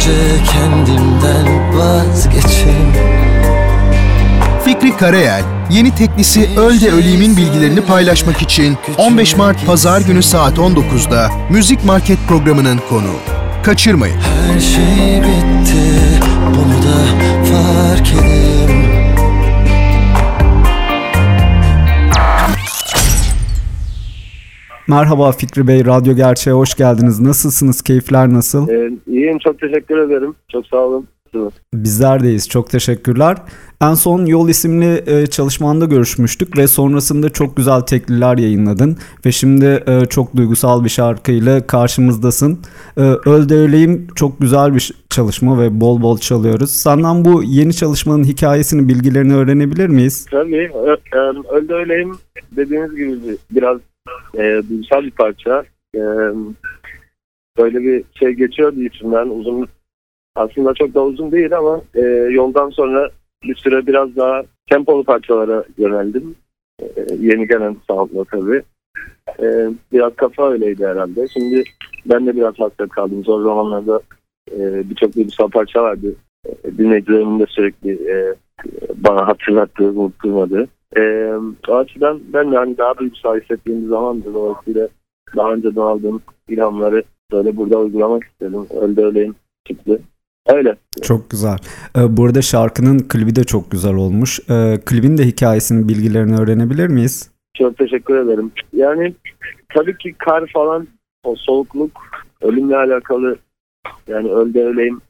Önce kendimden vazgeçeyim Fikri Karayel, yeni teklisi Öl de Öleyim'in bilgilerini paylaşmak için 15 Mart Pazar günü saat 19'da Müzik Market programının konuğu. Kaçırmayın. Her şey bitti Merhaba Fikri Bey, Radyo Gerçeğe hoş geldiniz. Nasılsınız? Keyifler nasıl? Ee, iyiyim çok teşekkür ederim. Çok sağ olun. Bizler deyiz. Çok teşekkürler. En son Yol isimli e, çalışmanda görüşmüştük ve sonrasında çok güzel tekliler yayınladın. Ve şimdi e, çok duygusal bir şarkıyla karşımızdasın. E, Öl de Öleyim çok güzel bir çalışma ve bol bol çalıyoruz. Senden bu yeni çalışmanın hikayesini, bilgilerini öğrenebilir miyiz? Tabii. Öl de Öleyim dediğiniz gibi biraz e, duygusal bir parça. E, böyle bir şey geçiyordu içimden. Uzun aslında çok da uzun değil ama e, yoldan sonra bir süre biraz daha tempolu parçalara yöneldim. E, yeni gelen soundla tabii. E, biraz kafa öyleydi herhalde. Şimdi ben de biraz hasret kaldım. Zor zamanlarda e, birçok duygusal parça vardı. E, dinleyicilerimin de sürekli e, bana hatırlattığı, unutturmadığı. E, o açıdan ben de hani daha duygusal hissettiğim bir zamandır. Dolayısıyla daha önceden aldığım ilhamları böyle burada uygulamak istedim. Öyle öyleyim çıktı. Öyle. Çok güzel. Ee, bu arada şarkının klibi de çok güzel olmuş. Ee, klibin de hikayesinin bilgilerini öğrenebilir miyiz? Çok teşekkür ederim. Yani tabii ki kar falan o soğukluk ölümle alakalı yani öl de öleyim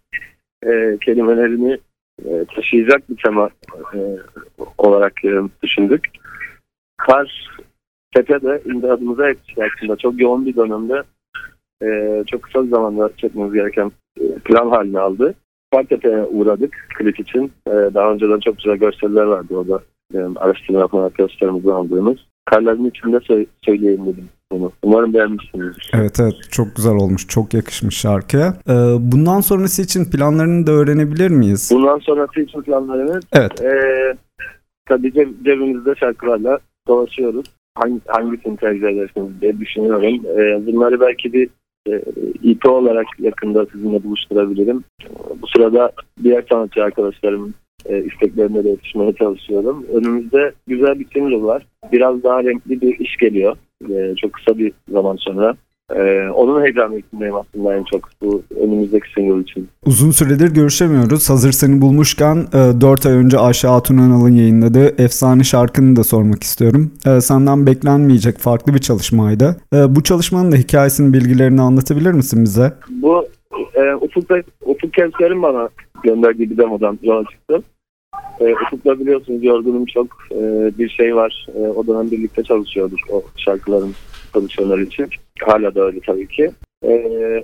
e, kelimelerini e, taşıyacak bir tema e, olarak e, düşündük. Kar tepede imdadımıza yetişti aslında. Çok yoğun bir dönemde çok kısa bir zamanda çekmemiz gereken plan haline aldı. Fartepe'ye uğradık klip için. E, daha önceden çok güzel görseller vardı orada. Araştırma yapan arkadaşlarımızdan aldığımız. Karların içinde sö- söyleyeyim dedim bunu. Umarım beğenmişsinizdir. Evet evet çok güzel olmuş. Çok yakışmış şarkıya. Ee, bundan sonrası için planlarını da öğrenebilir miyiz? Bundan sonrası için planlarımız Evet. e, tabii ceb- cebimizde şarkılarla dolaşıyoruz. Hangi, hangisini tercih edersiniz diye düşünüyorum. E, bunları belki bir e, EP olarak yakında sizinle buluşturabilirim. Bu sırada diğer sanatçı arkadaşlarımın e, isteklerine de yetişmeye çalışıyorum. Önümüzde güzel bir single var. Biraz daha renkli bir iş geliyor. E, çok kısa bir zaman sonra. E, onun heyecanı içindeyim aslında en çok bu önümüzdeki single için. Uzun süredir görüşemiyoruz. Hazır seni bulmuşken 4 ay önce Ayşe Hatun Önal'ın yayınladığı efsane şarkını da sormak istiyorum. E, Senden beklenmeyecek farklı bir çalışmaydı. E, Bu çalışmanın da hikayesinin bilgilerini anlatabilir misin bize? Bu e, Ufuk'ta, Ufuk Kevser'in bana gönderdiği bir demodan yola çıktı. E, Ufuk'la biliyorsunuz yorgunum çok e, bir şey var. E, o dönem birlikte çalışıyorduk o şarkıların prodüksiyonları için. Hala da öyle tabii ki. E,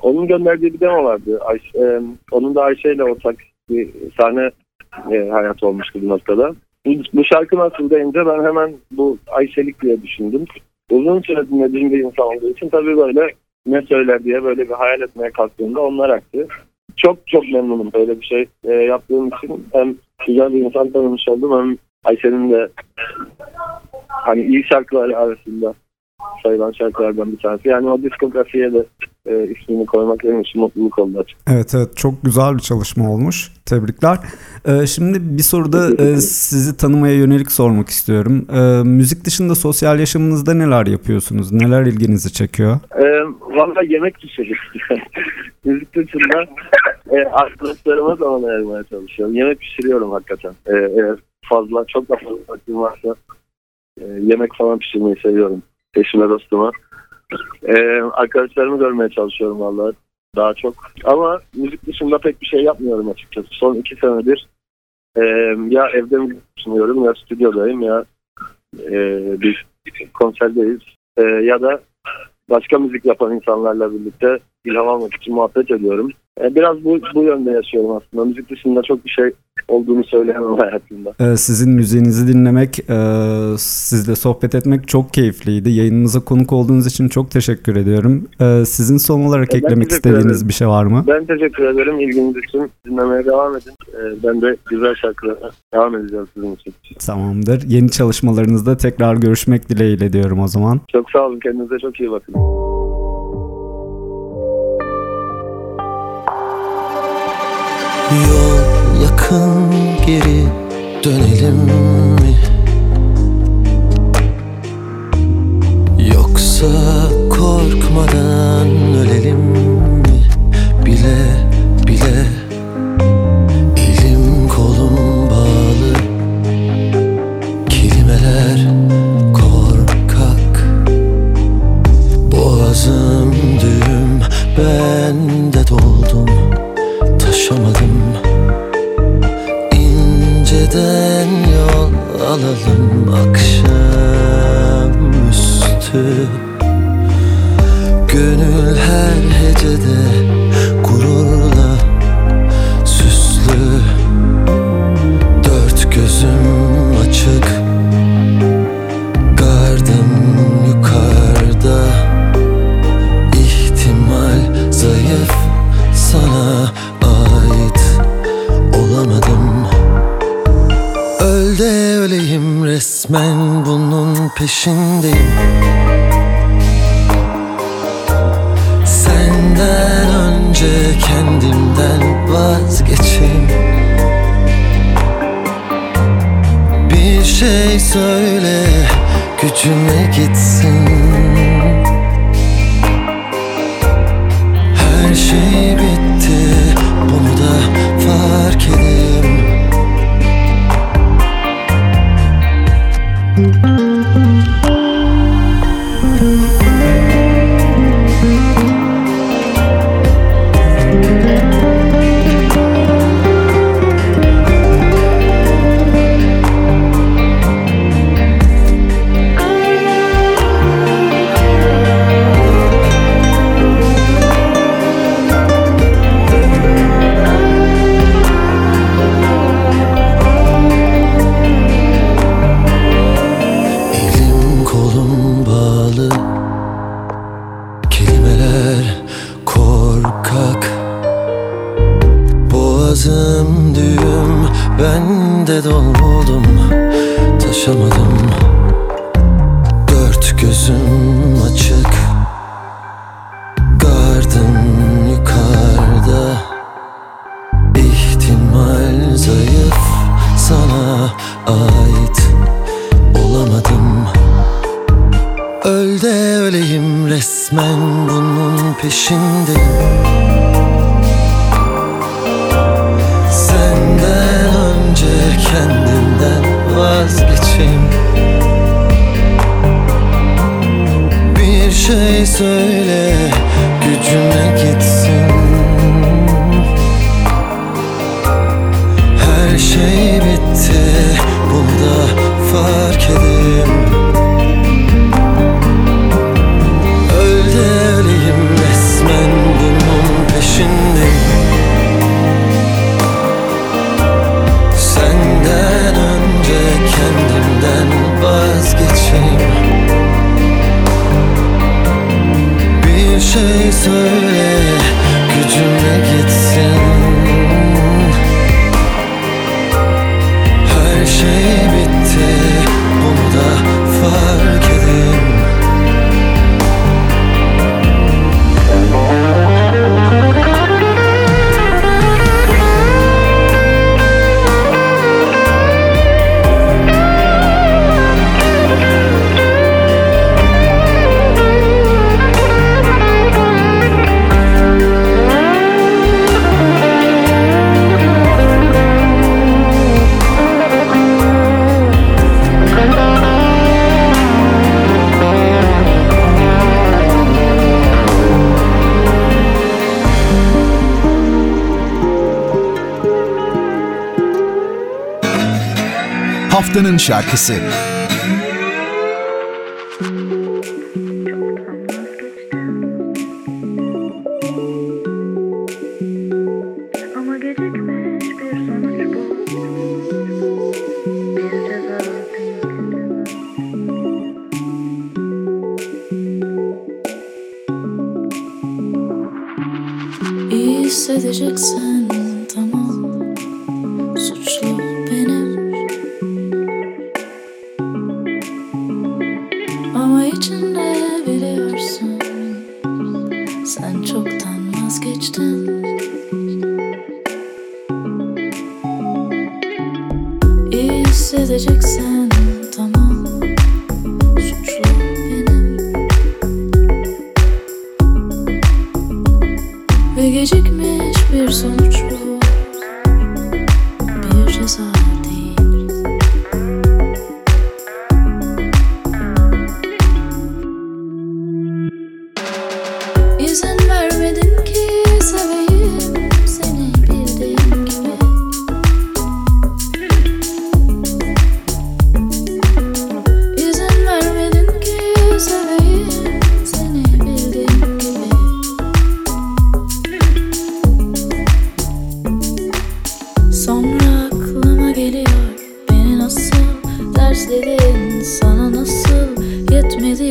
onun gönderdiği bir demo vardı. Ayşe, e, onun da Ayşe ile ortak bir sahne e, hayatı olmuştu bu noktada. Bu, bu şarkı nasıl deyince ben hemen bu Ayşelik diye düşündüm. Uzun süre dinlediğim bir insan olduğu için tabii böyle ne söyler diye böyle bir hayal etmeye kalktığımda onlar aktı. Çok çok memnunum böyle bir şey e, yaptığım için. Hem güzel bir insan tanımış oldum hem Ayşe'nin de hani iyi şarkıları arasında sayılan şarkılardan bir tanesi. Yani o diskografiye de e, ismini koymak benim için mutluluk oldu açık. Evet evet çok güzel bir çalışma olmuş. Tebrikler. Ee, şimdi bir soruda e, sizi tanımaya yönelik sormak istiyorum. Ee, müzik dışında sosyal yaşamınızda neler yapıyorsunuz? Neler ilginizi çekiyor? E, Valla yemek pişirdik. Müzik dışında e, arkadaşlarıma zaman ayırmaya çalışıyorum. Yemek pişiriyorum hakikaten. E, eğer fazla, çok da fazla vaktim varsa e, yemek falan pişirmeyi seviyorum. Eşime, dostuma. E, arkadaşlarımı görmeye çalışıyorum vallahi daha çok. Ama müzik dışında pek bir şey yapmıyorum açıkçası. Son iki senedir e, ya evde mi sunuyorum ya stüdyodayım ya e, bir konserdeyiz. E, ya da başka müzik yapan insanlarla birlikte ilham almak için muhabbet ediyorum. E, biraz bu, bu yönde yaşıyorum aslında. Müzik dışında çok bir şey olduğunu söyleyemem hayatımda. Ee, sizin müziğinizi dinlemek, e, sizle sohbet etmek çok keyifliydi. Yayınımıza konuk olduğunuz için çok teşekkür ediyorum. Ee, sizin son olarak Ben eklemek istediğiniz ederim. bir şey var mı? Ben teşekkür ederim. İlginiz için dinlemeye devam edin. E, ben de güzel şarkılara devam edeceğim sizin için. Tamamdır. Yeni çalışmalarınızda tekrar görüşmek dileğiyle diyorum o zaman. Çok sağ olun. Kendinize çok iyi bakın. Geri dönelim mi? Yoksa korkmadan İnceden yol alalım akşamüstü Gönül her hecede gururla süslü. Dört gözüm açık Gardım yukarıda. İhtimal zayıf sana resmen bunun peşindeyim. Senden önce kendimden vazgeçeyim. Bir şey söyle gücüme gitsin. Her şey Kelimeler korkak. Boğazım düğüm Ben de doldum Taşamadım. Dört gözüm açık Gardım yukarıda. İhtimal zayıf Sana ait olamadım. Öl de öleyim resmen bunun peşindeyim Senden önce kendimden vazgeçeyim. Bir şey söyle Bir şey haftanın şarkısı. hissedeceksin. hissedeceksen tamam. Suçlu benim. Ve gecikmiş bir sonuç. Sana nasıl yetmedi?